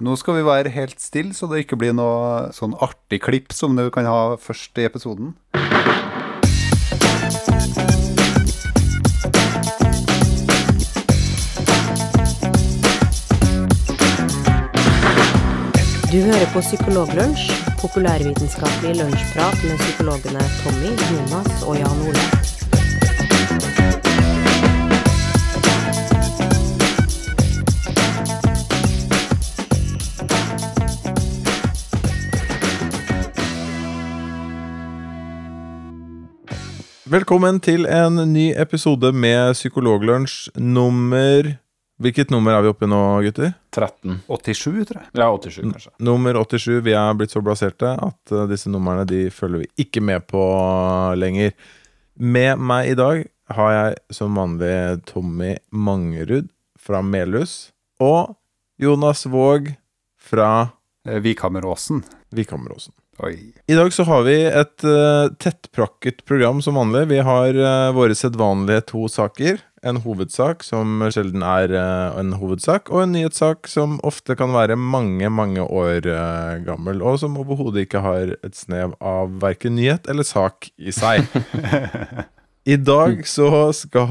Nå skal vi være helt stille, så det ikke blir noe sånn artig klipp som du kan ha først i episoden. Du hører på Psykologlunsj, populærvitenskapelig lunsjprat med psykologene Tommy, Jonas og Jan Ole. Velkommen til en ny episode med Psykologlunsj nummer Hvilket nummer er vi oppe i nå, gutter? 13. 87, tror jeg. Ja, 87, kanskje. Nummer 87. Vi er blitt så blaserte at uh, disse numrene de følger vi ikke med på lenger. Med meg i dag har jeg som vanlig Tommy Mangerud fra Melhus og Jonas Våg fra Vikammeråsen. Vikhammeråsen. Oi. I dag så har vi et uh, tettprakket program som vanlig. Vi har uh, våre sedvanlige to saker. En hovedsak som sjelden er uh, en hovedsak, og en nyhetssak som ofte kan være mange, mange år gammel, og som overhodet ikke har et snev av verken nyhet eller sak i seg. I dag så skal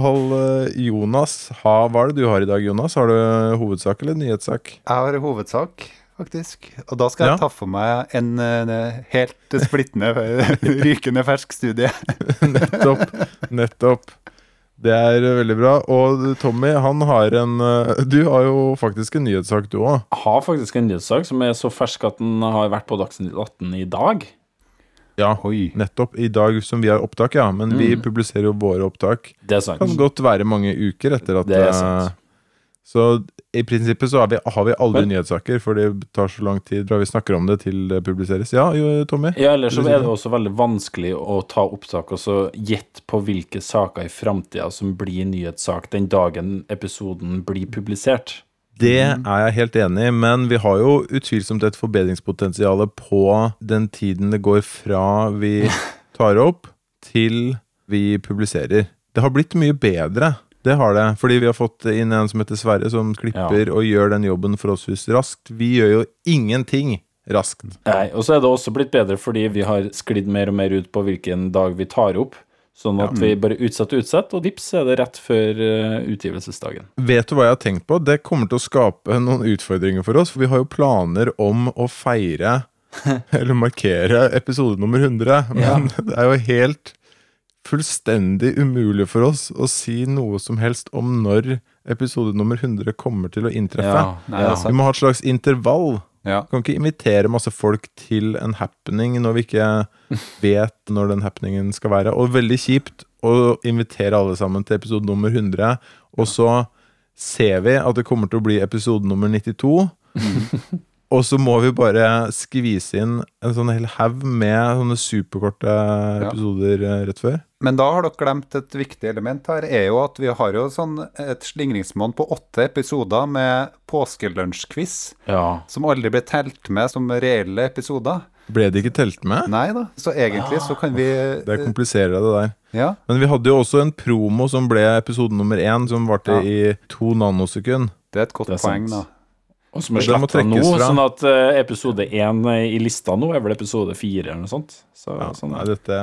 Jonas ha Hva er det du har i dag, Jonas? Har du hovedsak eller nyhetssak? Jeg har hovedsak, faktisk. Og da skal jeg Ja. ta for meg en, en helt splittende, rykende fersk studie. Nettopp. Nettopp. Det er eh, veldig bra. Og Tommy, han har en eh, Du har jo faktisk en nyhetssak, du òg. Har faktisk en nyhetssak som er så fersk at den har vært på Dagsnytt 18 i dag. Ja, Oi. nettopp. I dag som vi har opptak, ja. Men vi Mm. publiserer jo våre opptak. Det er sant. Kan godt være mange uker etter at Det er eh, sant. Så i prinsippet så har vi, har vi aldri Men- nyhetssaker, for det tar så lang tid fra vi snakker om det til det publiseres. Ja, jo, Tommy? Ja, ellers så er det? det også veldig vanskelig å ta opptak og så gjette på hvilke saker i framtida som blir nyhetssak den dagen episoden blir publisert. Det er jeg helt enig i, men vi har jo utvilsomt et forbedringspotensial på den tiden det går fra vi tar opp til vi publiserer. Det har blitt mye bedre. Det har det, fordi vi har fått inn en som heter Sverre, som klipper og gjør den jobben forholdsvis raskt. Vi gjør jo ingenting raskt. Nei, Og så er det også blitt bedre fordi vi har sklidd mer og mer ut på hvilken dag vi tar opp. Sånn at vi bare utsetter og utsetter, og vips er det rett før eh, utgivelsesdagen. Vet du hva jeg har tenkt på? Det kommer til å skape noen utfordringer for oss, for vi har jo planer om å feire eller markere episode nummer 100. Men det er jo helt fullstendig umulig for oss å si noe som helst om når episode nummer 100 kommer til å inntreffe. Nei, det er Vi må ha et slags intervall. Ja. Kan ikke invitere masse folk til en happening når vi ikke vet når den happeningen skal være. Og veldig kjipt å invitere alle sammen til episode nummer 100, og så ser vi at det kommer til å bli episode nummer 92. Og så må vi bare skvise inn en sånn hel haug med sånne superkorte episoder ja. rett før. Men da har dere glemt et viktig element her, er jo at vi har jo sånn et slingringsmonn på åtte episoder med påskelunsjquiz, Ja. som aldri ble telt med som reelle episoder. Ble det ikke telt med? Nei da, så egentlig så kan vi Det kompliserer det der. Ja. Men vi hadde jo også en promo som ble episode nummer én, som varte Ja. i to nanosekund. Det er et godt er poeng, sant. da. Og som er sletta nå, fra. sånn at eh, episode én i lista nå er vel episode fire eller noe sånt. Så, Ja, sånn nei, dette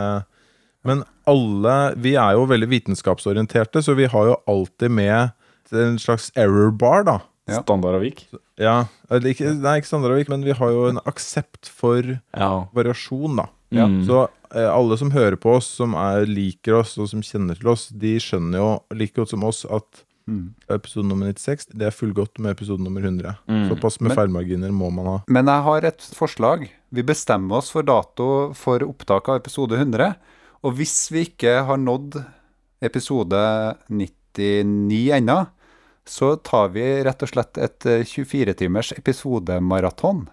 Men alle Vi er jo veldig vitenskapsorienterte, så vi har jo alltid med en slags error bar, da. Ja. Standardavvik. Ja, eller ikke, Nei, ikke standardavvik, men vi har jo en aksept for Ja. variasjon, da. Ja. Mm. Så eh, alle som hører på oss, som er, liker oss og som kjenner til oss, de skjønner jo like godt som oss at Mm. episode nummer 96 det er fullgodt med episode nummer 100. Mm. Såpass med Men- feilmarginer må man ha. Men jeg har et forslag. Vi bestemmer oss for dato for opptak av episode 100. Og hvis vi ikke har nådd episode 99 ennå, så tar vi rett og slett et 24-timers episodemaraton.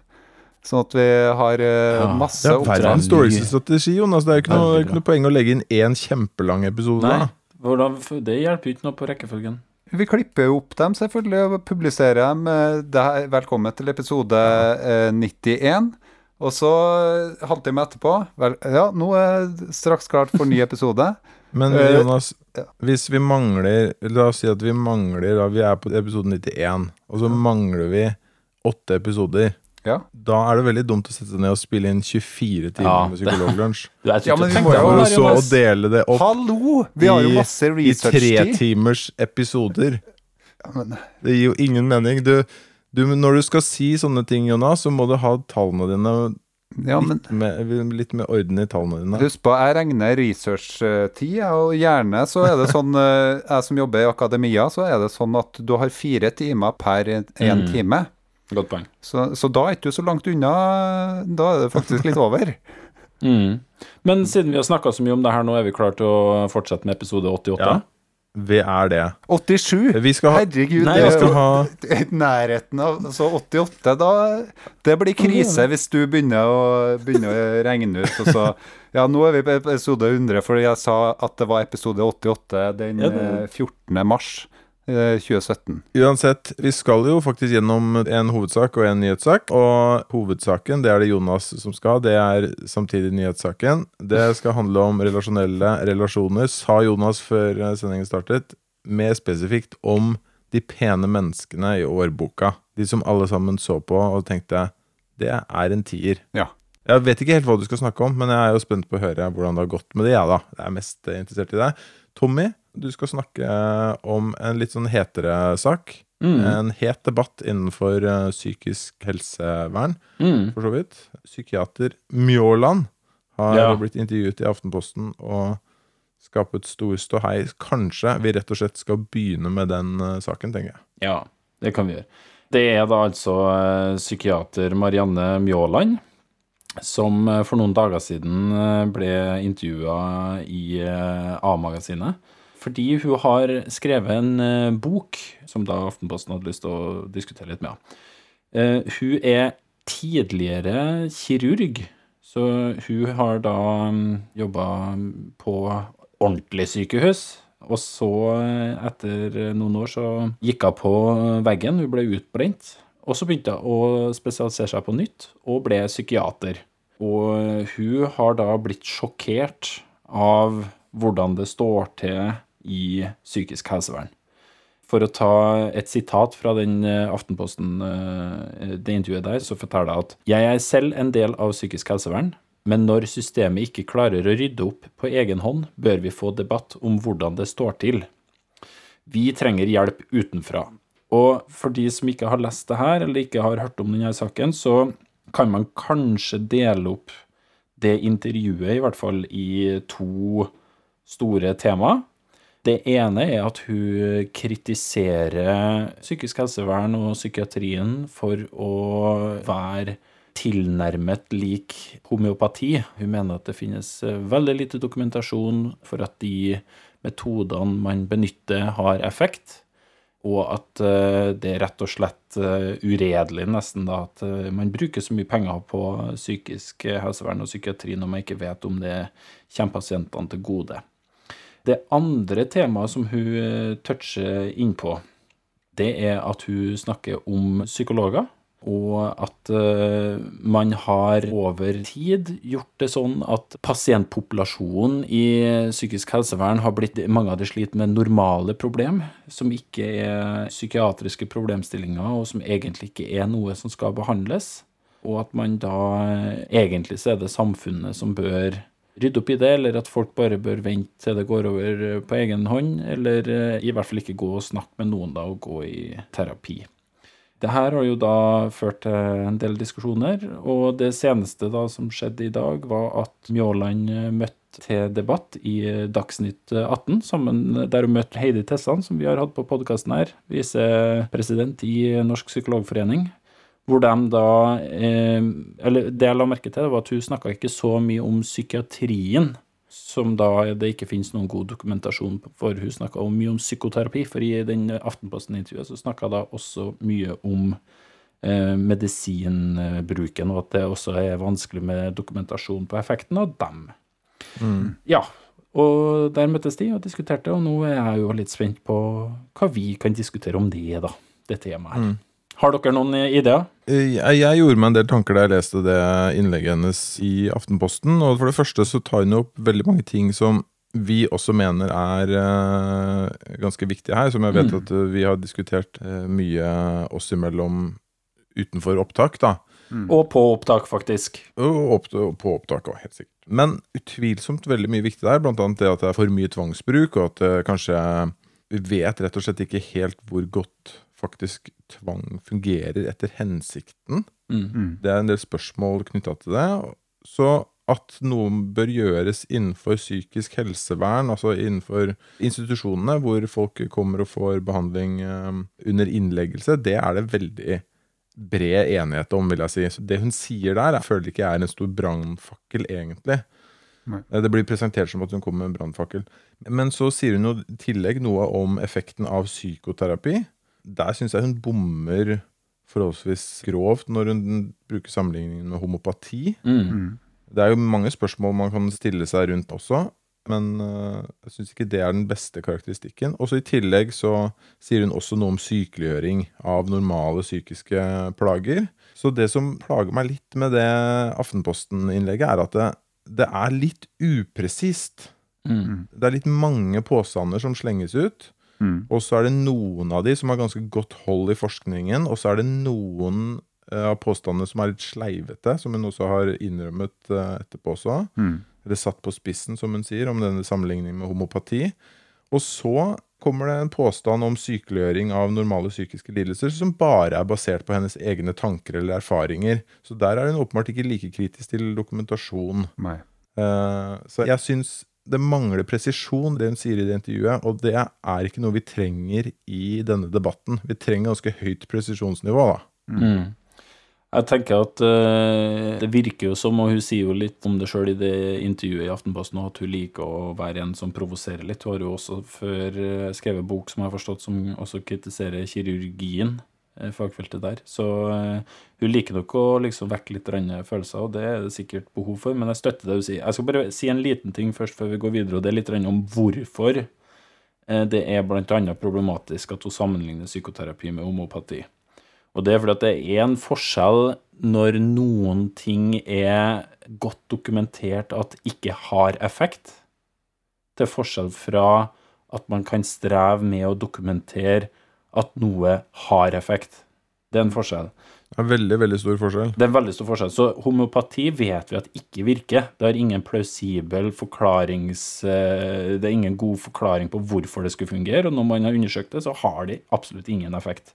Sånn at vi har eh, Ja, masse Det er en verdens strategi, Jonas. Det er jo ikke noe, ikke noe poeng å legge inn én kjempelang episode. Nei, da. hvordan, det hjelper jo ikke noe på rekkefølgen. Vi klipper jo opp dem selvfølgelig og publiserer dem. eh, Det er, velkommen til episode eh, 91. Og så eh, halvtime etterpå vel, Ja, nå er det straks klart for ny episode. Men Eh, Jonas, ja. hvis vi mangler La oss si at vi mangler da Vi er på episode 91, og så mangler vi åtte episoder. Ja. Da er det veldig dumt å sette seg ned og spille inn 24 timer Ja, med psykologlunsj. Ja, men vi må jo også Og så å dele det opp Hallo! Vi har jo i- masse i research-tid. tretimers episoder. Ja, men- Det gir jo ingen mening. Du, du, når du skal si sånne ting, Jonas, så må du ha tallene dine Ja, men litt, med, litt med orden i tallene dine. Husk på, jeg regner research-tid, og gjerne så er det sånn eh, Jeg som jobber i akademia, så er det sånn at du har fire timer per én Mm. time. Godt poeng. Så, så da er ikke du så langt unna. Da er det faktisk litt over. Mm. Men siden vi har snakka så mye om det her nå, er vi klare til å fortsette med episode 88? Ja. Vi er det. 87! Vi skal ha Herregud, Nei, det er jo ha nærheten av Så 88, da Det blir krise hvis du begynner å, begynner å regne ut. Og så Ja, nå er vi på episode 100, fordi jeg sa at det var episode 88 den Ja, det- eh, 14. mars 2017. Uansett, vi skal jo faktisk gjennom en hovedsak og en nyhetssak. Og hovedsaken, det er det Jonas som skal. Det er samtidig nyhetssaken. Det skal handle om relasjonelle relasjoner, sa Jonas før eh, sendingen startet. Mer spesifikt om de pene menneskene i årboka. De som alle sammen så på og tenkte det er en tier. Ja. Jeg vet ikke helt hva du skal snakke om, men jeg er jo spent på å høre hvordan det har gått med det. Jeg da. Jeg er mest eh, interessert i det. Tommy, du skal snakke eh, om en litt sånn hetere sak. Mm. En het debatt innenfor eh, psykisk helsevern, Mm. for så vidt. Psykiater Mjåland har Ja. blitt intervjuet i Aftenposten og skapet stor ståhei. Kanskje vi rett og slett skal begynne med den eh, saken, tenker jeg. Ja, det kan vi gjøre. Det er da altså psykiater Marianne Mjåland som for noen dager siden ble intervjua i A-magasinet. Fordi hun har skrevet en eh, bok som da Aftenposten hadde lyst til å diskutere litt med henne. Eh, Hun er tidligere kirurg, så hun har da jobba på ordentlig sykehus. Og så, eh, etter noen år, så gikk hun på veggen. Hun ble utbrent. Og så begynte hun å spesialisere seg på nytt, og ble psykiater. Og hun har da blitt sjokkert av hvordan det står til i psykisk helsevern. For å ta et sitat fra den eh, Aftenposten, eh, det intervjuet der, så forteller jeg at jeg er selv en del av psykisk helsevern, men når systemet ikke klarer å rydde opp på egen hånd, bør vi få debatt om hvordan det står til. Vi trenger hjelp utenfra. Og for de som ikke har lest det her, eller ikke har hørt om denne saken, så kan man kanskje dele opp det intervjuet, i hvert fall i to store temaer. Det ene er at hun kritiserer psykisk helsevern og psykiatrien for å være tilnærmet lik homeopati. Hun mener at det finnes eh, veldig lite dokumentasjon for at de metodene man benytter, har effekt. Og at eh, det er rett og slett eh, uredelig nesten da, at man bruker så mye penger på psykisk helsevern og psykiatri når man ikke vet om det kommer pasientene til gode. Det andre temaet som hun eh, toucher innpå, det er at hun snakker om psykologer. Og at eh, man har over tid gjort det sånn at pasientpopulasjonen i psykisk helsevern har blitt Mange av de sliter med normale problem, som ikke er psykiatriske problemstillinger, og som egentlig ikke er noe som skal behandles. Og at man da eh, Egentlig så er det samfunnet som bør rydde opp i det, eller at folk bare bør vente til det går over eh, på egen hånd, eller eh, i hvert fall ikke gå og snakke med noen da, og gå i terapi. Det her har jo da ført til en del diskusjoner, og det seneste da som skjedde i dag, var at Mjåland eh, møtte til debatt i Dagsnytt 18, sammen, der hun møtte Heidi Tessan, som vi har hatt på podkasten her, visepresident i Norsk Psykologforening. Hvor de da eh, Eller det jeg la merke til, var at hun snakka ikke så mye om psykiatrien, som da det ikke finnes noen god dokumentasjon for hun snakka mye om psykoterapi. For i den Aftenposten-intervjuet så snakka hun også mye om eh, medisinbruken, og at det også er vanskelig med dokumentasjon på effekten av dem. Ja, og der møttes de og diskuterte, og nå er jeg jo litt spent på hva vi kan diskutere om det, da. Det temaet her. Har dere noen ideer? Eh, Jeg, jeg gjorde meg en del tanker da jeg leste det innlegget hennes i Aftenposten. Og for det første så tar hun opp veldig mange ting som vi også mener er uh, ganske viktige her. Som jeg vet Mm. at eh, vi har diskutert uh, mye oss imellom utenfor opptak, da. Og på opptak, faktisk. Og opp, på opptak òg, helt sikkert. Men utvilsomt veldig mye viktig der, annet det at det er for mye tvangsbruk, og at uh, kanskje Vi vet rett og slett ikke helt hvor godt faktisk tvang fungerer etter hensikten. Mm. Det er en del spørsmål knytta til det. Så at noe bør gjøres innenfor psykisk helsevern, altså innenfor institusjonene hvor folk kommer og får behandling eh, under innleggelse, det er det veldig bred enighet om, vil jeg si. Så det hun sier der, jeg føler ikke er en stor brannfakkel, egentlig. Nei. Eh, Det blir presentert som at hun kommer med en brannfakkel. Men så sier hun jo i tillegg noe om effekten av psykoterapi. Der syns jeg hun bommer forholdsvis grovt når hun bruker sammenligningen med homopati. Mm. Det er jo mange spørsmål man kan stille seg rundt også, men øh, jeg syns ikke det er den beste karakteristikken. Også I tillegg så sier hun også noe om sykeliggjøring av normale psykiske plager. Så det som plager meg litt med det Aftenposten-innlegget, er at det, det er litt upresist. Mm. Det er litt mange påstander som slenges ut. Mm. Og så er det noen av de som har ganske godt hold i forskningen, og så er det noen eh, av påstandene som er litt sleivete, som hun også har innrømmet eh, etterpå også. Mm. Eller satt på spissen, som hun sier, om denne sammenligningen med homopati. Og så kommer det en påstand om sykeliggjøring av normale psykiske lidelser som bare er basert på hennes egne tanker eller erfaringer. Så der er hun åpenbart ikke like kritisk til dokumentasjon. Nei. Eh, så jeg syns det mangler presisjon, det hun sier i det intervjuet, og det er ikke noe vi trenger i denne debatten. Vi trenger ganske høyt presisjonsnivå, da. Mm. Jeg tenker at uh, det virker jo som, og hun sier jo litt om det sjøl i det intervjuet i Aftenposten, at hun liker å være en som provoserer litt. Hun har jo også før eh, skrevet bok som jeg har forstått, som også kritiserer kirurgien, fagfeltet der. Så eh, hun liker nok å liksom vekke litt følelser, og det er det sikkert behov for. Men jeg støtter det hun sier. Jeg skal bare si en liten ting først før vi går videre, og det er litt om hvorfor eh, det er bl.a. problematisk at hun sammenligner psykoterapi med homopati. Og det er fordi at det er en forskjell når noen ting er godt dokumentert at ikke har effekt, til forskjell fra at man kan streve med å dokumentere at noe har effekt. Det er en forskjell. Det er veldig, veldig stor forskjell. Det er en veldig stor forskjell. Så homopati vet vi at ikke virker. Det har ingen plausibel forklarings... eh, Det er ingen god forklaring på hvorfor det skulle fungere, og når man har undersøkt det, så har det absolutt ingen effekt.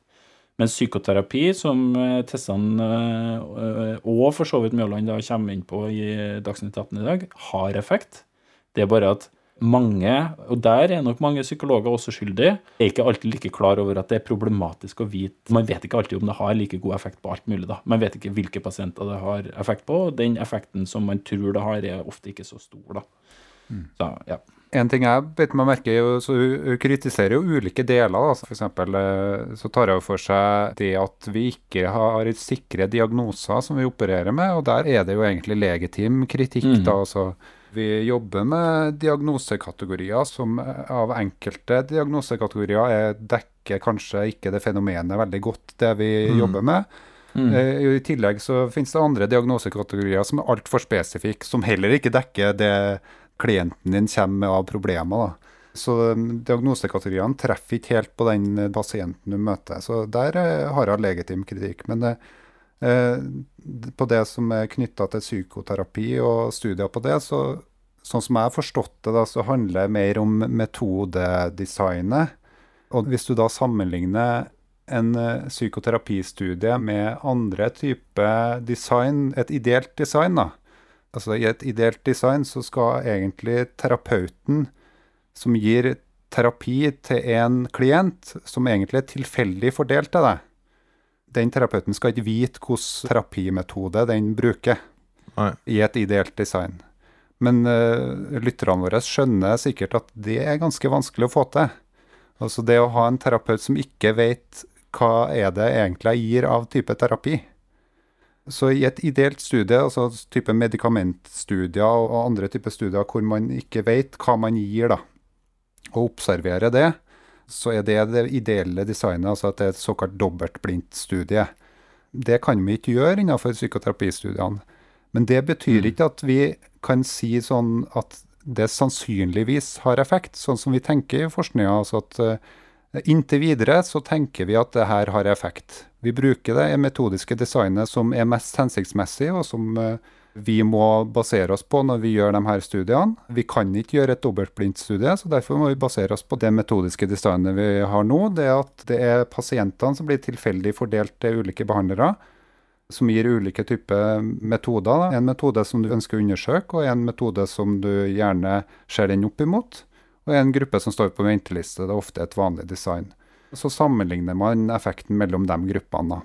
Men psykoterapi, som eh, Tessan eh, og for så vidt Mjåland kommer inn på i Dagsnytt 18 i dag, har effekt. Det er bare at mange, og der er nok mange psykologer også skyldige, er ikke alltid like klar over at det er problematisk å vite Man vet ikke alltid om det har like god effekt på alt mulig. da. Man vet ikke hvilke pasienter det har effekt på, og den effekten som man tror det har, er ofte ikke så stor. da. Så, ja. En ting jeg bet meg merke i, så hun hun kritiserer jo ulike deler. Da. For eksempel eh, så tar hun for seg det at vi ikke har sikre diagnoser som vi opererer med, og der er det jo egentlig legitim kritikk. Mm. da, altså vi jobber med diagnosekategorier som av enkelte diagnosekategorier er, dekker kanskje ikke det fenomenet veldig godt, det vi Mm. jobber med. Mm. Eh, I tillegg så finnes det andre diagnosekategorier som er altfor spesifikke, som heller ikke dekker det klienten din kommer med av problemer. da. Så um, diagnosekategoriene treffer ikke helt på den eh, pasienten du møter. Så der eh, har jeg legitim kritikk. Men d- på det som er knytta til psykoterapi og studier på det, så sånn som jeg har forstått det, da, så handler det mer om metodedesignet. Og hvis du da sammenligner en eh, psykoterapistudie med andre typer design, et ideelt design, da. Altså I et ideelt design så skal egentlig terapeuten som gir terapi til en klient som egentlig er tilfeldig fordelt til deg, den terapeuten skal ikke vite hvilken terapimetode den bruker Nei. i et ideelt design. Men uh, lytterne våre skjønner sikkert at det er ganske vanskelig å få til. Altså det å ha en terapeut som ikke vet hva er det egentlig jeg gir av type terapi. Så i et ideelt studie, altså type medikamentstudier og andre typer studier hvor man ikke vet hva man gir, da, og observerer det, så er det det ideelle designet, altså at det er et såkalt dobbeltblindt studie. Det kan vi ikke gjøre innenfor psykoterapistudiene. Men det betyr ikke at vi kan si sånn at det sannsynligvis har effekt, sånn som vi tenker i forskninga. Altså at eh, inntil videre så tenker vi at det her har effekt. Vi bruker det metodiske designet som er mest hensiktsmessig, og som eh, vi må basere oss på når vi gjør de her studiene. Vi kan ikke gjøre et dobbeltblindstudie, så derfor må vi basere oss på det metodiske designet vi har nå. Det er at det er pasientene som blir tilfeldig fordelt til ulike behandlere, som gir ulike typer metoder. En metode som du ønsker å undersøke, og en metode som du gjerne ser den opp imot. Og en gruppe som står på venteliste. Det er ofte et vanlig design. Så sammenligner man effekten mellom de gruppene.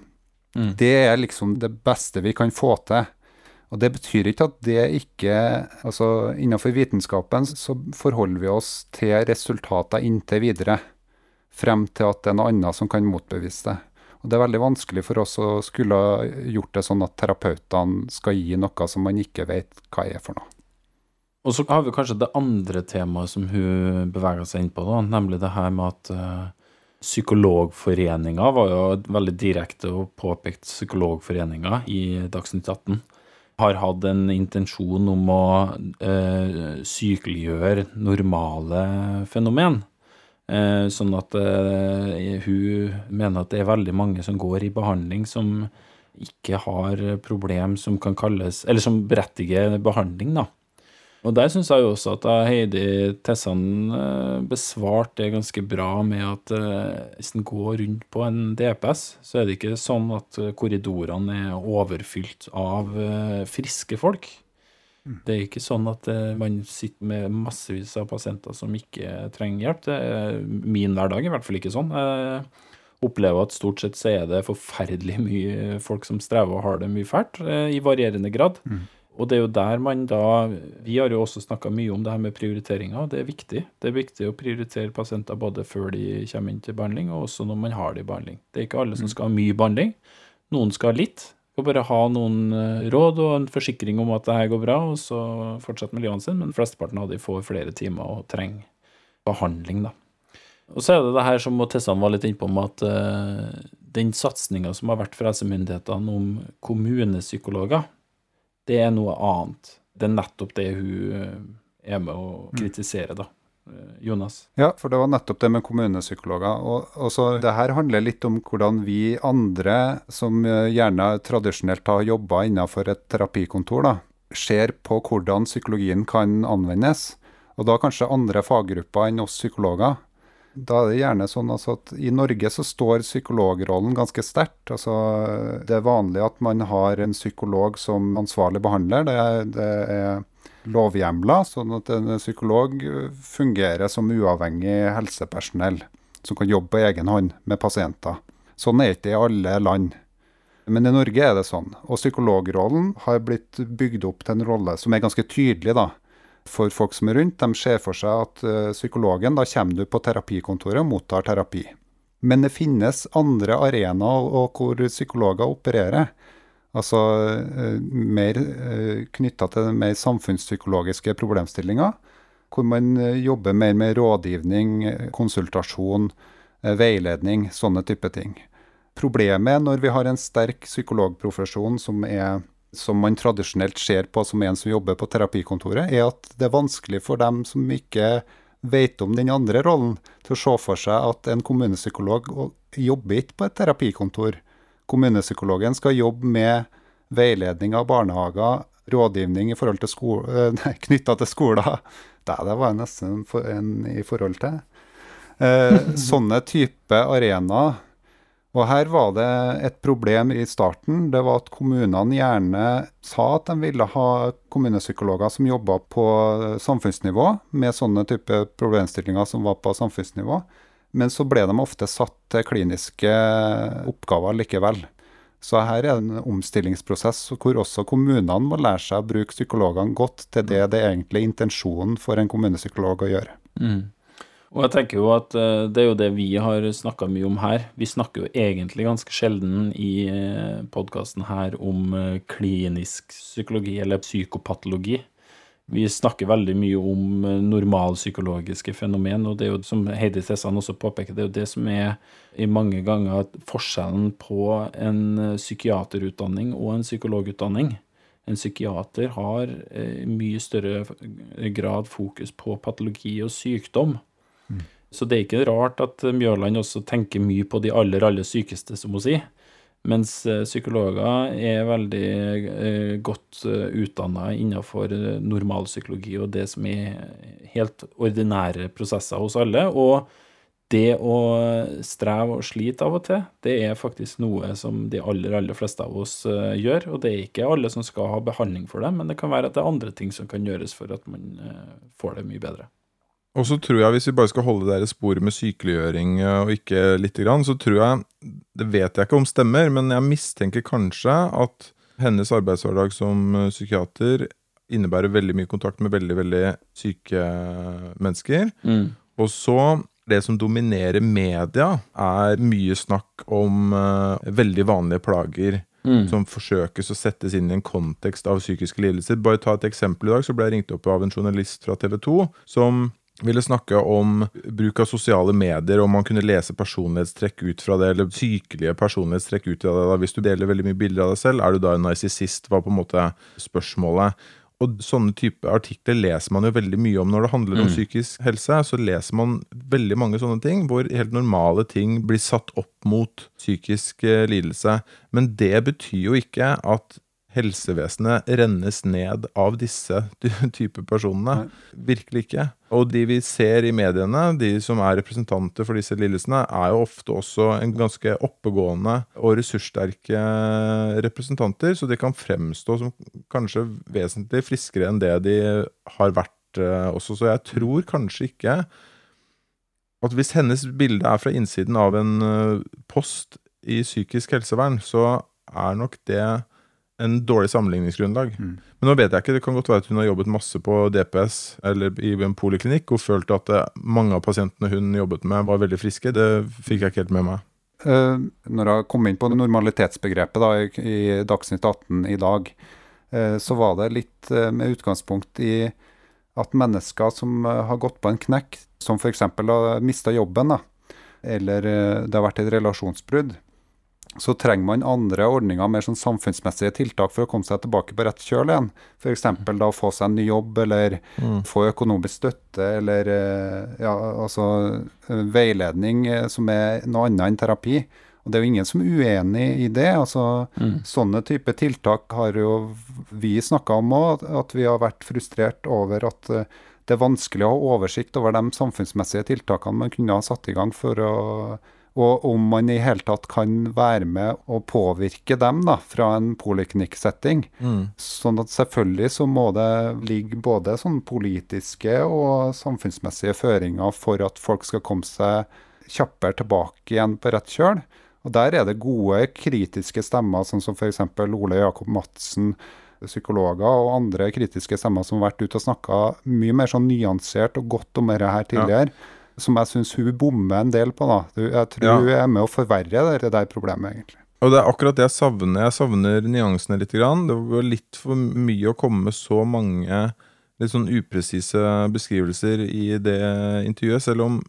Mm. Det er liksom det beste vi kan få til. Og Det betyr ikke at det ikke altså Innenfor vitenskapen så forholder vi oss til resultater inntil videre. Frem til at det er noe annet som kan motbevise det. Og Det er veldig vanskelig for oss å skulle gjort det sånn at terapeutene skal gi noe som man ikke vet hva er for noe. Og så har vi kanskje det andre temaet som hun beveger seg inn på, da, nemlig det her med at uh, Psykologforeninga var jo veldig direkte og påpekt Psykologforeninga i Dagsnytt 18 har hatt en intensjon om å eh, sykeliggjøre normale fenomen. Eh, sånn at eh, hun mener at det er veldig mange som går i behandling som ikke har problem som kan kalles Eller som berettiger behandling, da. Og der syns jeg jo også at Heidi Tessan eh, besvarte det ganske bra med at eh, hvis en går rundt på en DPS, så er det ikke sånn at eh, korridorene er overfylt av friske folk. Mm. Det er ikke sånn at man sitter med massevis av pasienter som ikke trenger hjelp. Det er min hverdag i hvert fall ikke sånn. Jeg opplever at stort sett så er det forferdelig mye folk som strever og har det mye fælt, i varierende grad. Mm. Og det er jo der man da Vi har jo også snakka mye om det her med prioriteringer. Det er viktig. Det er viktig å prioritere pasienter både før de kommer inn til behandling, og også når man har det i behandling. Det er ikke alle som mm. skal ha mye behandling. Noen skal ha litt. Skal bare ha noen eh, råd og en forsikring om at det her går bra, og så fortsette med livet sin. Men flesteparten av de får flere timer og trenger behandling, da. Og så er det det her som Tessan var litt innpå, med at uh, den satsinga som har vært fra helsemyndighetene om kommunepsykologer, det er noe annet. Det er nettopp det hun eh, er med å mm. kritisere, da. Eh, Jonas? Ja, for det var nettopp det med kommunepsykologer. Og, og så Det her handler litt om hvordan vi andre, som eh, gjerne tradisjonelt har jobba innenfor et terapikontor, da, ser på hvordan psykologien kan anvendes. Og da kanskje andre faggrupper enn oss psykologer. Da er det gjerne sånn altså at I Norge så står psykologrollen ganske sterkt. Altså, det er vanlig at man har en psykolog som ansvarlig behandler. Det, det er lovhjemla, sånn at en psykolog fungerer som uavhengig helsepersonell som kan jobbe på egen hånd med pasienter. Sånn er det ikke i alle land. Men i Norge er det sånn. Og psykologrollen har blitt bygd opp til en rolle som er ganske tydelig. da for folk som er rundt. De ser for seg at uh, psykologen, da kommer du på terapikontoret og mottar terapi. Men det finnes andre arenaer hvor psykologer opererer. Altså uh, mer uh, knytta til mer samfunnspsykologiske problemstillinger. Hvor man jobber mer med rådgivning, konsultasjon, veiledning, sånne type ting. Problemet når vi har en sterk psykologprofesjon som er som man tradisjonelt ser på som en som jobber på terapikontoret, er at det er vanskelig for dem som ikke vet om den andre rollen, til å se for seg at en kommunepsykolog jobber ikke på et terapikontor. Kommunepsykologen skal jobbe med veiledning av barnehager, rådgivning i forhold til skole, nei, knytta til skoler. Det, det var nesten en i forhold til. Eh, sånne type arenaer og her var det et problem i starten. Det var at kommunene gjerne sa at de ville ha kommunepsykologer som jobba på samfunnsnivå, med sånne type problemstillinger som var på samfunnsnivå. Men så ble de ofte satt til kliniske oppgaver likevel. Så her er en omstillingsprosess hvor også kommunene må lære seg å bruke psykologene godt til det det egentlig er intensjonen for en kommunepsykolog å gjøre. Mm. Og jeg tenker jo at eh, det er jo det vi har snakka mye om her. Vi snakker jo egentlig ganske sjelden i eh, podkasten her om eh, klinisk psykologi eller psykopatologi. Vi snakker veldig mye om normalpsykologiske fenomen, og det er jo som Heidi Tessan også påpeker, det er jo det som er i mange ganger forskjellen på en psykiaterutdanning og en psykologutdanning. En psykiater har i mye større grad fokus på patologi og sykdom. Så det er ikke rart at Mjørland også tenker mye på de aller, aller sykeste, som hun sier. Mens eh, psykologer er veldig eh, godt utdanna innenfor eh, normalpsykologi og det som er helt ordinære prosesser hos alle. Og det å streve og slite av og til, det er faktisk noe som de aller, aller fleste av oss gjør. Og det er ikke alle som skal ha behandling for det, men det kan være at det er andre ting som kan gjøres for at man får det mye bedre. Og så tror jeg, hvis vi bare skal holde det sporet med sykeliggjøring eh, og ikke lite grann, så tror jeg Det vet jeg ikke om stemmer, men jeg mistenker kanskje at hennes arbeidshverdag som eh, psykiater innebærer veldig mye kontakt med veldig, veldig syke mennesker. Mm. Og så det som dominerer media, er mye snakk om uh, veldig vanlige plager. Mm. Som forsøkes å settes inn i en kontekst av psykiske lidelser. Bare ta et eksempel i dag, så ble jeg ringt opp av en journalist fra TV 2 som ville snakke om bruk av sosiale medier, om man kunne lese personlighetstrekk ut fra det, eller sykelige personlighetstrekk ut fra det. Da. Hvis du deler veldig mye bilder av deg selv, er du da en narsissist? var på en måte spørsmålet. Og sånne type artikler leser man jo veldig mye om når det handler om Mm. psykisk helse. Så leser man veldig mange sånne ting, hvor helt normale ting blir satt opp mot psykisk eh, lidelse. Men det betyr jo ikke at helsevesenet rennes ned av disse type personene. Virkelig ikke. Og de vi ser i mediene, de som er representanter for disse lidelsene, er jo ofte også en ganske oppegående og ressurssterke representanter, så de kan fremstå som kanskje vesentlig friskere enn det de har vært eh, også. Så jeg tror kanskje ikke at hvis hennes bilde er fra innsiden av en eh, post i psykisk helsevern, så er nok det en dårlig sammenligningsgrunnlag. Mm. Men nå vet jeg ikke, det kan godt være at hun har jobbet masse på DPS eller i en poliklinikk og følte at eh, mange av pasientene hun jobbet med, var veldig friske. Det fikk jeg ikke helt med meg. Uh, når jeg kom inn på normalitetsbegrepet da, i, i Dagsnytt 18 i dag, uh, så var det litt uh, med utgangspunkt i at mennesker som har gått på en knekk, som f.eks. har mista jobben, da, eller det har vært et relasjonsbrudd, så trenger man andre ordninger, mer sånn samfunnsmessige tiltak for å komme seg tilbake på rett kjøl igjen. F.eks. da å få seg en ny jobb, eller få økonomisk støtte, eller eh, ja, altså eh, veiledning eh, som er noe annet enn terapi. Og det er jo ingen som er uenig i det. altså Mm. Sånne type tiltak har jo vi snakka om òg, at vi har vært frustrert over at det er vanskelig å ha oversikt over de samfunnsmessige tiltakene man kunne ha satt i gang for å og om man i hele tatt kan være med og påvirke dem da, fra en poliklinikksetting. Sånn at selvfølgelig så må det ligge både sånn politiske og samfunnsmessige føringer for at folk skal komme seg kjappere tilbake igjen på rett kjøl. Og der er det gode kritiske stemmer, sånn som f.eks. Ole Jakob Madsen, psykologer og andre kritiske stemmer som har vært ute og snakka mye mer sånn nyansert og godt om dette her tidligere. Som jeg syns hun bommer en del på. da. Jeg tror Ja. hun er med å forverre det der problemet, egentlig. Og det er akkurat det jeg savner. Jeg savner nyansene litt. Grann. Det var litt for mye å komme med så mange litt sånn upresise beskrivelser i det intervjuet, selv om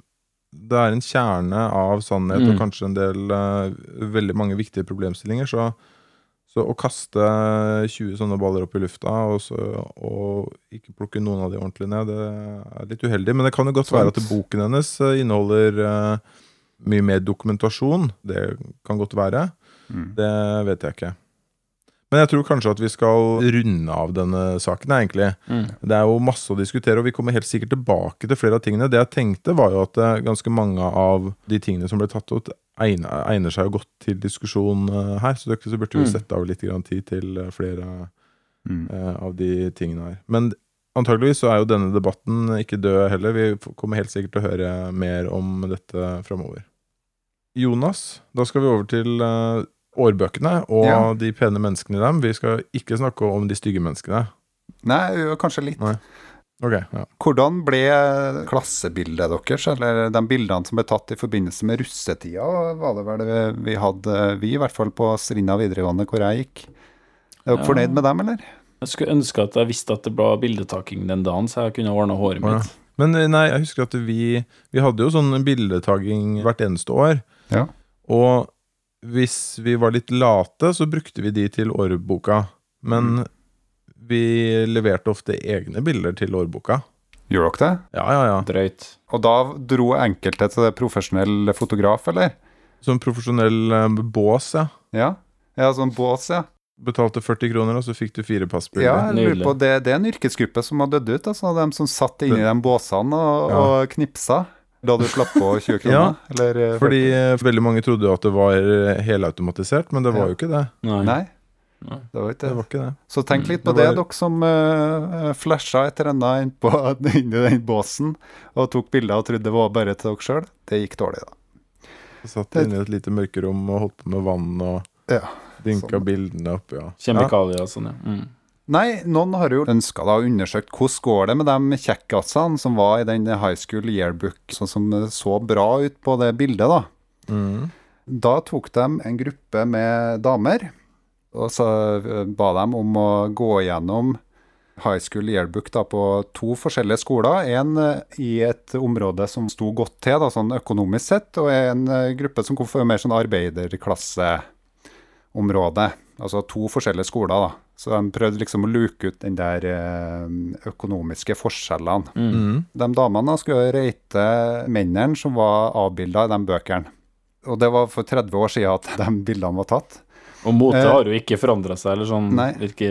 det er en kjerne av sannhet og Mm. kanskje en del uh, veldig mange viktige problemstillinger, så, så å kaste 20 sånne baller opp i lufta og, så, og ikke plukke noen av de ordentlig ned, det er litt uheldig. Men det kan jo godt være at boken hennes eh, inneholder uh, mye mer dokumentasjon. Det kan godt være. Mm. Det vet jeg ikke. Men jeg tror kanskje at vi skal runde av denne saken, egentlig. Mm. Det er jo masse å diskutere, og vi kommer helt sikkert tilbake til flere av tingene. Det jeg tenkte, var jo at eh, ganske mange av de tingene som ble tatt ut, egner, egner seg jo godt til diskusjon eh, her. Så, det, så burde vi Mm. sette av litt tid til eh, flere Mm. av de tingene her. Men antageligvis så er jo denne debatten ikke død heller. Vi kommer helt sikkert til å høre mer om dette framover. Jonas, da skal vi over til årbøkene og Ja. de pene menneskene i dem. Vi skal ikke snakke om de stygge menneskene. Nei, kanskje litt. Nei. Ok, ja. Hvordan ble klassebildet deres, eller de bildene som ble tatt i forbindelse med russetida, var det vel vi hadde, vi i hvert fall på Strinda videregående hvor jeg gikk. Er dere Ja. fornøyd med dem, eller? Jeg skulle ønske at jeg visste at det ble bildetaking den dagen, så jeg kunne ordna håret mitt. ja. Men eh, nei, jeg husker at vi, vi hadde jo sånn bildetaking hvert eneste år. Ja. Og hvis vi var litt late, så brukte vi de til årboka. Men vi leverte ofte egne bilder til årboka. Gjorde dere det? Ja, ja, ja. Drøyt. Og da dro enkelte til det profesjonell fotograf, eller? Som profesjonell eh, bås, ja. Ja. Ja, sånn bås, ja. Betalte 40 kroner, og så fikk du fire passbilder. Ja, jeg lurer på, det, det er en yrkesgruppe som har dødd ut. Altså, de som satt inni de båsene og, Ja. og knipsa da du slapp på 20 kroner. Eller, eh, Fordi eh, veldig mange trodde jo at det var eh, helautomatisert, men det var Ja. jo ikke det. Nei. Nei, Nei. det var ikke Det det. var ikke det. Så tenk litt på Det det, var- dere som uh, flasha et eller annet inn på, inni den båsen og tok bilder og trodde det var bare til dere sjøl. Det gikk dårlig, da. Jeg satt Det- inne i et lite mørkerom og holdt på med vann og Ja. dynka sånn. bildene opp, ja. Kjemikalier og sånn, ja. Mm. Nei, noen har jo ønska å undersøke hvordan går det med de kjekkasene som var i den high school yearbook, sånn som så bra ut på det bildet, da. Mm. Da tok de en gruppe med damer, og så eh, ba de om å gå gjennom high school yearbook da, på to forskjellige skoler. En eh, i et område som sto godt til, da, sånn økonomisk sett, og en eh, gruppe som kom fra mer sånn arbeiderklasseområde. Altså to forskjellige skoler, da. Så de prøvde liksom å luke ut den der eh, økonomiske forskjellene. Mm. De damene skulle rate mennene som var avbilda i de bøkene. Og det var for 30 år siden at de bildene var tatt. Og motet Eh, har jo ikke forandra seg, eller sånn nei. virke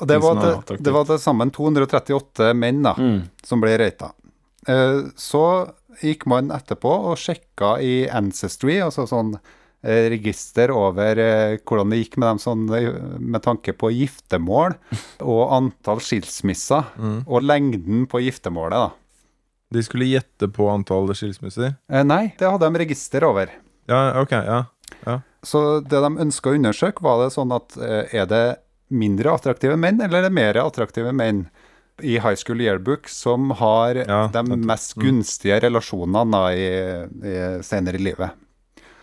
Og det var, attraktivt. det var til sammen 238 menn da, mm. som ble rata. Eh, Så gikk man etterpå og sjekka i Ancestry, altså sånn register over eh, hvordan det gikk med dem sånn, eh, med tanke på giftermål og antall skilsmisser, Mm. og lengden på giftermålet. da. De skulle gjette på antall skilsmisser? Eh, Nei, det hadde de register over. Ja, ok, ja. Så det de ønska å undersøke, var det sånn at eh, er det mindre attraktive menn, eller er det mer attraktive menn i High School Yearbook som har Ja, de mest gunstige relasjonene i, i senere i livet?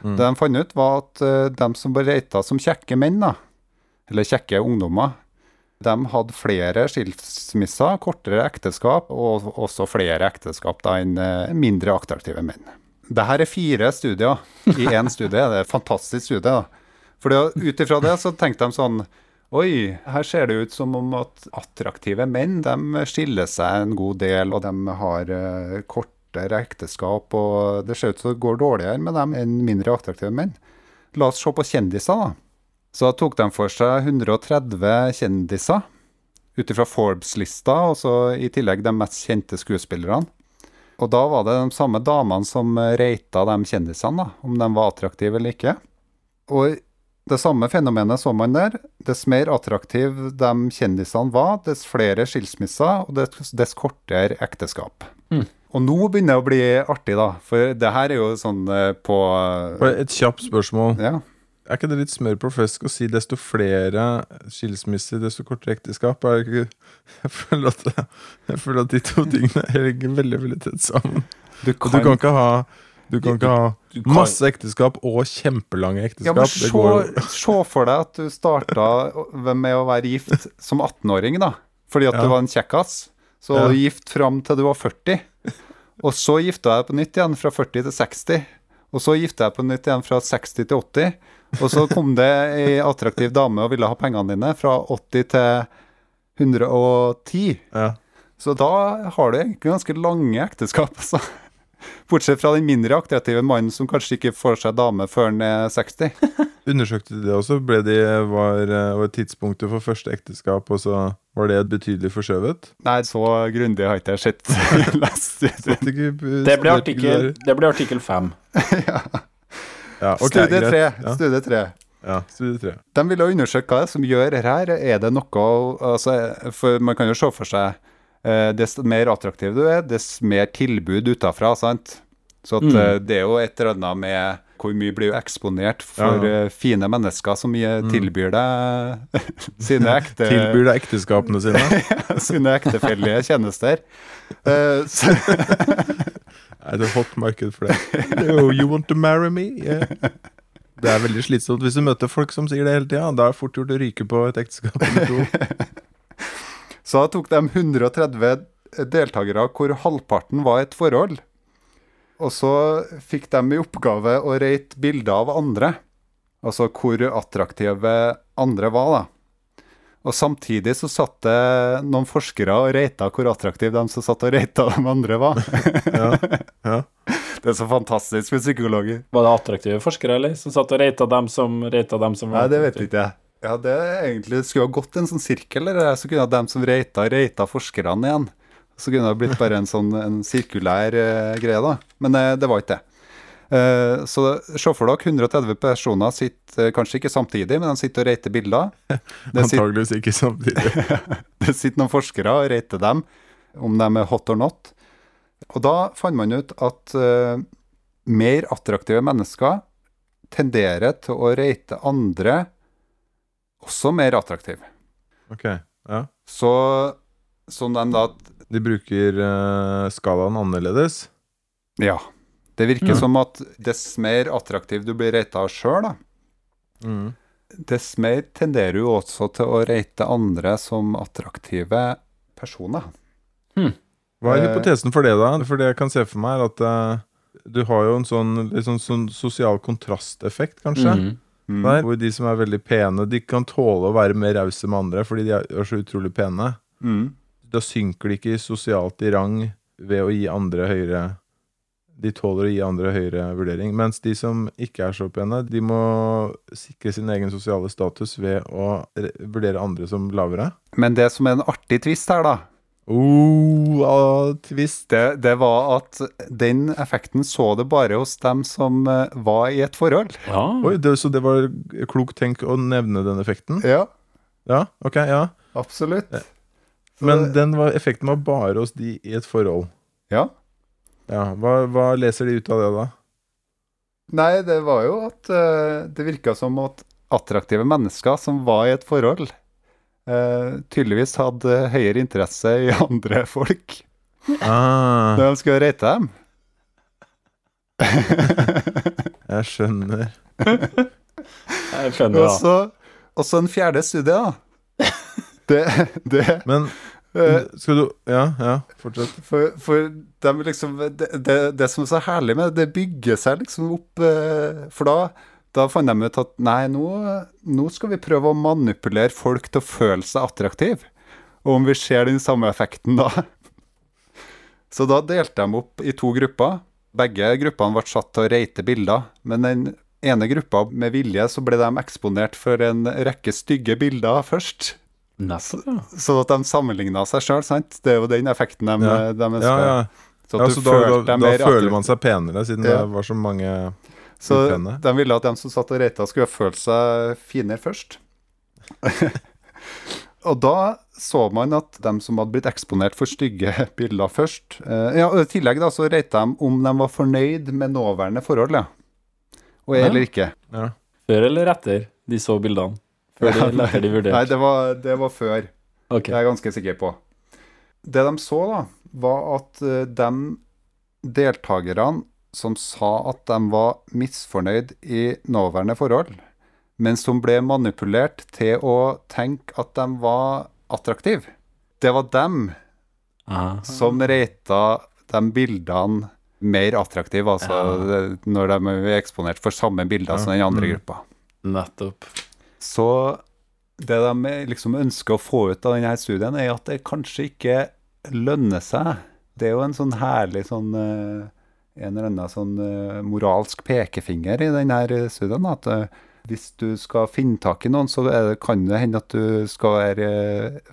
Mm. Det de fant ut, var at uh, de som ble reita som kjekke menn, da, eller kjekke ungdommer, de hadde flere skilsmisser, kortere ekteskap, og også flere ekteskap da, enn uh, mindre attraktive menn. Dette er fire studier i én studie. Det er et fantastisk studie. da. For ut ifra det så tenkte de sånn Oi, her ser det ut som om at attraktive menn de skiller seg en god del, og de har eh, kortere ekteskap, og det ser ut som det går dårligere med dem enn mindre attraktive menn. La oss se på kjendiser, da. Så tok de for seg 130 kjendiser ut ifra Forbes-lista, og så i tillegg de mest kjente skuespillerne. Og da var det de samme damene som reita de kjendisene, da, om de var attraktive eller ikke. Og det samme fenomenet så man der. Dess mer attraktiv de kjendisene var, dess flere skilsmisser og dess, dess kortere ekteskap. Mm. Og nå begynner det å bli artig, da. For det her er jo sånn eh, på Et kjapt spørsmål. Ja. Er ikke det litt smør på flesk å si desto flere skilsmisser, desto kortere ekteskap? Er jeg føler, at, jeg føler at de to tingene henger veldig veldig tett sammen. Du kan, du kan ikke ha du kan ikke ha masse ekteskap og kjempelange Ja, ekteskap. men det se, se for deg at du starta med å være gift som 18-åring, da. Fordi at Ja. du var en kjekkas. Så Ja. gift fram til du var 40. Og så gifta jeg på nytt igjen, fra 40 til 60. Og så gifta jeg på nytt igjen fra 60 til 80. Og så kom det ei attraktiv dame og ville ha pengene dine, fra 80 til 110. ja. Så da har du egentlig ganske lange ekteskap, altså. Bortsett fra den mindre attraktive mannen som kanskje ikke får seg dame før han er 60. Undersøkte de det også? Ble de, var, eh, var tidspunktet for første ekteskap og så var det et betydelig forskjøvet? Nei, så grundig har ikke jeg sett. lest ikke- Det ble artikkel, ikke det ble artikkel fem. ja. Ja, okay, Studie tre. Ja, Studie tre. ja, studie 3. De ville undersøke hva det er som gjør dette her. Er det noe altså, For man kan jo se for seg eh, Dess mer attraktiv du er, dess mer tilbud utafra, sant? Så at, Mm. eh, det er jo et eller annet med hvor mye blir jo eksponert for Ja. eh, fine mennesker som eh, tilbyr deg sine ekte Tilbyr deg ekteskapene sine. sine ektefellige tjenester. Eh, Er det et hot marked for det? No, you want to marry me? Yeah. Det er veldig slitsomt hvis du møter folk som sier det hele tida. Da er det fort gjort å ryke på et ekteskap eller to. så tok de 130 deltakere hvor halvparten var et forhold. Og så fikk de i oppgave å rate bilder av andre. Altså hvor attraktive andre var, da. Og samtidig så satt det noen forskere og rata hvor attraktive de som satt og rata de andre var. Ja, ja. Det er så fantastisk med psykologer. Var det attraktive forskere, eller? Som satt og rata dem som rata dem som var Nei, det vet ikke jeg. Ja, det er egentlig skulle ha gått en sånn sirkel, eller så kunne dem som reita, reita forskerne igjen. Så kunne det blitt bare en sånn en sirkulær eh, greie, da. Men eh, det var ikke det. Uh, så se for dere 130 personer sitter uh, kanskje ikke samtidig, men de sitter og reiter bilder. Antageligvis ikke samtidig. det sitter noen forskere og reiter dem, om de er hot or not. Og da fant man ut at uh, mer attraktive mennesker tenderer til å reite andre også mer attraktive. Ok, ja. Så som de da De bruker uh, skalaen annerledes. Ja. Det virker Mm. som at dess mer attraktiv du blir rata sjøl, da, Mm. dess mer tenderer du også til å rate andre som attraktive personer. Hva er Eh, hypotesen for det, da? For det jeg kan se for meg, er at uh, du har jo en sånn, liksom, sånn, sosial kontrasteffekt, kanskje. Mm. Mm. Der, hvor de som er veldig pene, de kan tåle å være mer rause med andre fordi de er så utrolig pene. Mm. Da synker de ikke sosialt i rang ved å gi andre høyere De tåler å gi andre høyere vurdering. Mens de som ikke er så pene, de må sikre sin egen sosiale status ved å vurdere andre som lavere. Men det som er en artig twist her, da, Oh, ah, twist. det, det var at den effekten så det bare hos dem som eh, var i et forhold. Ja. Oi, det, så det var klokt tenk å nevne den effekten? Ja, Ja, ok, ja. absolutt. Men den var, effekten var bare hos de i et forhold. Ja. Ja, hva, hva leser de ut av det, da? Nei, det var jo at uh, det virka som at attraktive mennesker som var i et forhold, uh, tydeligvis hadde høyere interesse i andre folk Ah, når de skulle rate dem. jeg skjønner. Jeg skjønner, ja. så og så en fjerde studie, da. Det, det Men eh, skal du Ja, ja, fortsett. For, for de liksom, det, det, det som er så herlig med det, det bygger seg liksom opp eh, For da, da fant de ut at nei, nå, nå skal vi prøve å manipulere folk til å føle seg attraktive. Og om vi ser den samme effekten da. Så da delte de opp i to grupper. Begge gruppene ble satt til å reite bilder. Men den ene gruppa med vilje så ble de eksponert for en rekke stygge bilder først. Nettopp, ja. Sånn at de sammenligna seg sjøl, sant? Det er jo den effekten de, Ja. de Ja, ønsker. ja. Så ja så du da, da, da mer føler man seg penere, siden Ja. det var så mange Så upene. de ville at de som satt og reita, skulle føle seg finere først. og da så man at de som hadde blitt eksponert for stygge bilder først eh, Ja, og I tillegg da så reita de om de var fornøyd med nåværende forhold, ja. Og Ja. eller ikke. Ja. Før eller etter de så bildene? Før de, eller etter de Nei, det var, det var før. Okay. Det er jeg ganske sikker på. Det de så, da, var at eh, de deltakerne som sa at de var misfornøyd i nåværende forhold, men som ble manipulert til å tenke at de var attraktive, det var dem Aha. som rata de bildene mer attraktive, altså Ja. når de er eksponert for samme bilder som den andre Mm. gruppa. Nettopp. Så det de liksom ønsker å få ut av denne studien, er at det kanskje ikke lønner seg. Det er jo en sånn herlig sånn eh, en eller annen sånn eh, moralsk pekefinger i denne studien. At eh, hvis du skal finne tak i noen, så kan det hende at du skal være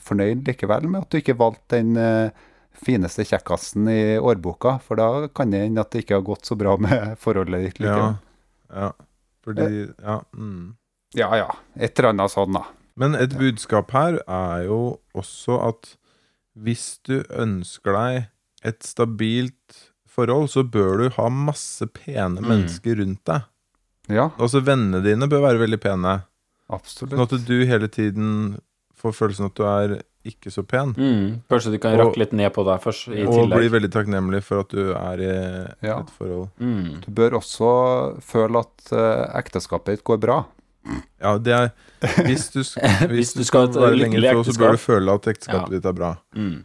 fornøyd likevel med at du ikke valgte den fineste kjekkasen i årboka, for da kan det hende at det ikke har gått så bra med forholdet ditt Ja. likevel. ja. Fordi Ja. Mm. Ja ja, et eller annet sånn, da. Men et budskap her er jo også at hvis du ønsker deg et stabilt forhold, så bør du ha masse pene Mm. mennesker rundt deg. Ja, Altså Vennene dine bør være veldig pene. absolutt. Sånn at du hele tiden får følelsen at du er ikke så pen. Mm. Kanskje du kan Og- rakke litt ned på deg først, i Og bli veldig takknemlig for at du er i Ja. et forhold. Mm. Du bør også føle at uh, ekteskapet ditt går bra. Ja, det er Hvis du, hvis du skal være lenge i så bør du føle at ekteskapet Ja. ditt er bra. Mm.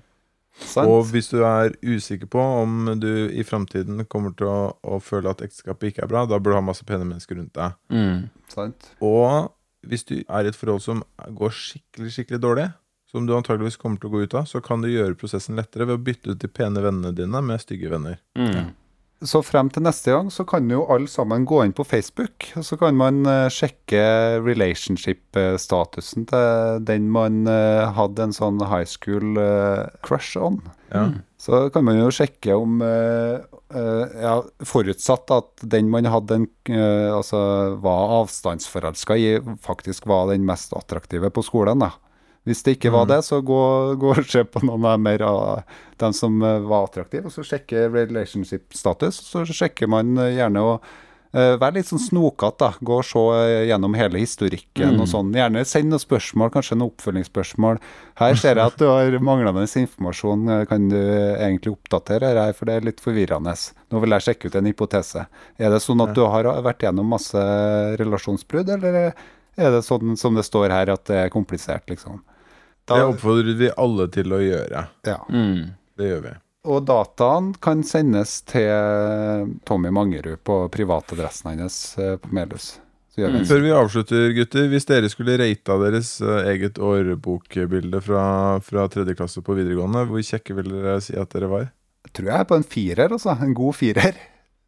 Og hvis du er usikker på om du i framtiden kommer til å, å føle at ekteskapet ikke er bra, da bør du ha masse pene mennesker rundt deg. Mm. Sant? Og hvis du er i et forhold som går skikkelig, skikkelig dårlig, som du antageligvis kommer til å gå ut av, så kan du gjøre prosessen lettere ved å bytte ut de pene vennene dine med stygge venner. Mm. Så frem til neste gang så kan jo alle sammen gå inn på Facebook, og så kan man eh, sjekke relationship-statusen til den man eh, hadde en sånn high school eh, crush on. Ja. Så kan man jo sjekke om ja, Forutsatt at den man hadde en, altså var avstandsforelska i, faktisk var den mest attraktive på skolen. da. Hvis det ikke var det, så gå, gå og se på noen av mer av dem som eh, var attraktive, og så sjekke relationship-status. Så sjekker man eh, gjerne å uh, være litt sånn snokete. Gå og se gjennom hele historikken og sånn. Gjerne send noen spørsmål, kanskje noen oppfølgingsspørsmål. Her ser jeg at du har manglende informasjon. Kan du egentlig oppdatere her, for det er litt forvirrende. Nå vil jeg sjekke ut en hypotese. Er det sånn at du har vært gjennom masse relasjonsbrudd, eller er det sånn som det står her, at det er komplisert, liksom? Da- Det oppfordrer vi alle til å gjøre. ja. Mm. Det gjør vi. Og dataen kan sendes til Tommy Mangerud på privatadressen hans eh, på Melhus. Så gjør vi en Før vi avslutter, gutter, hvis dere skulle rata deres eh, eget årbokbilde fra, fra tredje klasse på videregående, hvor kjekke vil dere si at dere var? tror jeg er på en firer, altså. En god firer.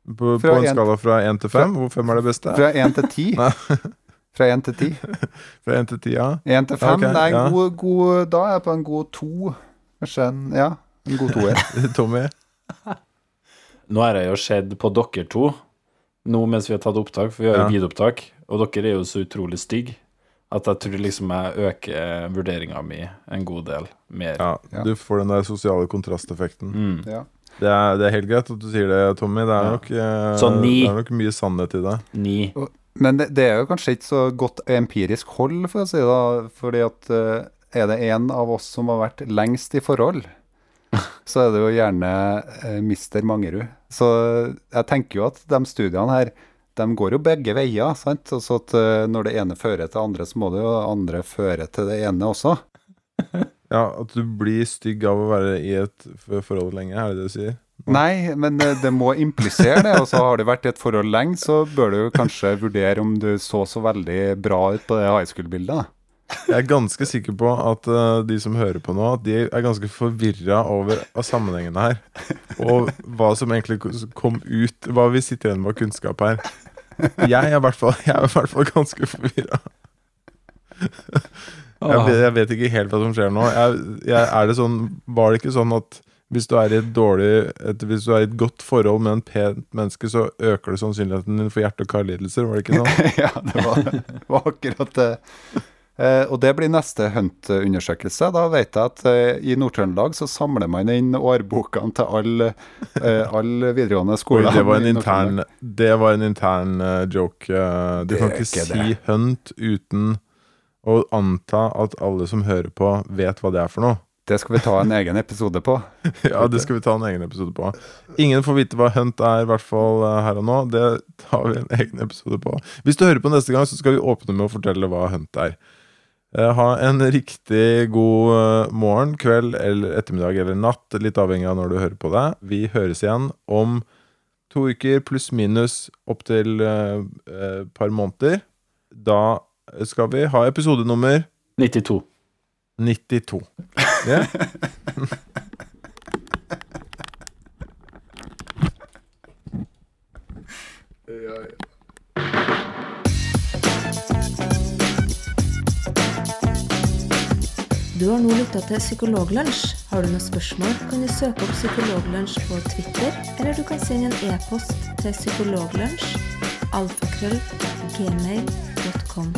På, på en en- skala fra én til fem, hvor fem er det beste? Fra én til ti. Nei. Fra én til ti. Fra én til ti, ja. Én til fem. Ok, Nei, en ja. god, god, da er jeg på en god to. Kanskje en Ja, en god toer. Tommy? Nå har jeg jo sett på dere to, nå mens vi har tatt opptak, for vi har jo Ja. videoopptak, og dere er jo så utrolig stygge at jeg tror liksom jeg øker vurderinga mi en god del mer. Ja, Ja. du får den der sosiale kontrasteffekten. Mm. Ja. Det er, det er helt greit at du sier det, Tommy. Det er, Ja. nok, eh, det er nok mye sannhet i det. Ni. Men det, det er jo kanskje ikke så godt empirisk hold, for å si det. da, fordi at eh, er det en av oss som har vært lengst i forhold, så er det jo gjerne uh, Mister Mangerud. Så jeg tenker jo at de studiene her, de går jo begge veier. sant? Altså at eh, når det ene fører til det andre, så må det jo det andre føre til det ene også. Ja, At du blir stygg av å være i et forhold lenge, er det det du sier? Nei, men eh, det må implisere det. Og så har du vært i et forhold lenge, så bør du kanskje vurdere om du så så veldig bra ut på det high school-bildet. Jeg er ganske sikker på at uh, de som hører på nå, At de er ganske forvirra over sammenhengene her. Og hva som egentlig kom ut, hva vi sitter igjen med av kunnskap her. Jeg er i hvert fall, jeg er i hvert fall ganske forvirra. Jeg, vet- jeg vet ikke helt hva som skjer nå. Jeg, jeg, er det sånn, var det ikke sånn at hvis du er dårlig et, Hvis du er i et godt forhold med en pent menneske, så øker det sannsynligheten din for hjerte- og karlidelser? Var det ikke sånn? ja, det var, var akkurat det. Eh, og det blir neste Hunt-undersøkelse. Da vet jeg at eh, i Nord-Trøndelag så samler man inn årbokene til alle eh, all videregående skoler. det var en intern, det var en intern joke. eh, du Det kan ikke ikke si hunt uten å anta at alle som hører på, vet hva det er for noe. Det skal vi ta en egen episode på. Ja, det skal vi ta en egen episode på. Ingen får vite hva hunt er, i hvert fall eh, her og nå. Det tar vi en egen episode på. Hvis du hører på neste gang, så skal vi åpne med å fortelle hva hunt er. Eh, ha en riktig god eh, morgen, kveld eller ettermiddag eller natt, litt avhengig av når du hører på det. Vi høres igjen om to uker pluss minus opptil et uh, par måneder. Da skal vi ha episode nummer 92. 92. Ja. Du har nå lytta til Psykologlunsj. Har du noen spørsmål, kan du søke opp Psykologlunsj på Twitter, eller du kan sende en e-post til psykologlunsj alfakrøll gmail.com.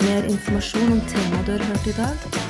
Mer informasjon om temaet du har hørt i dag,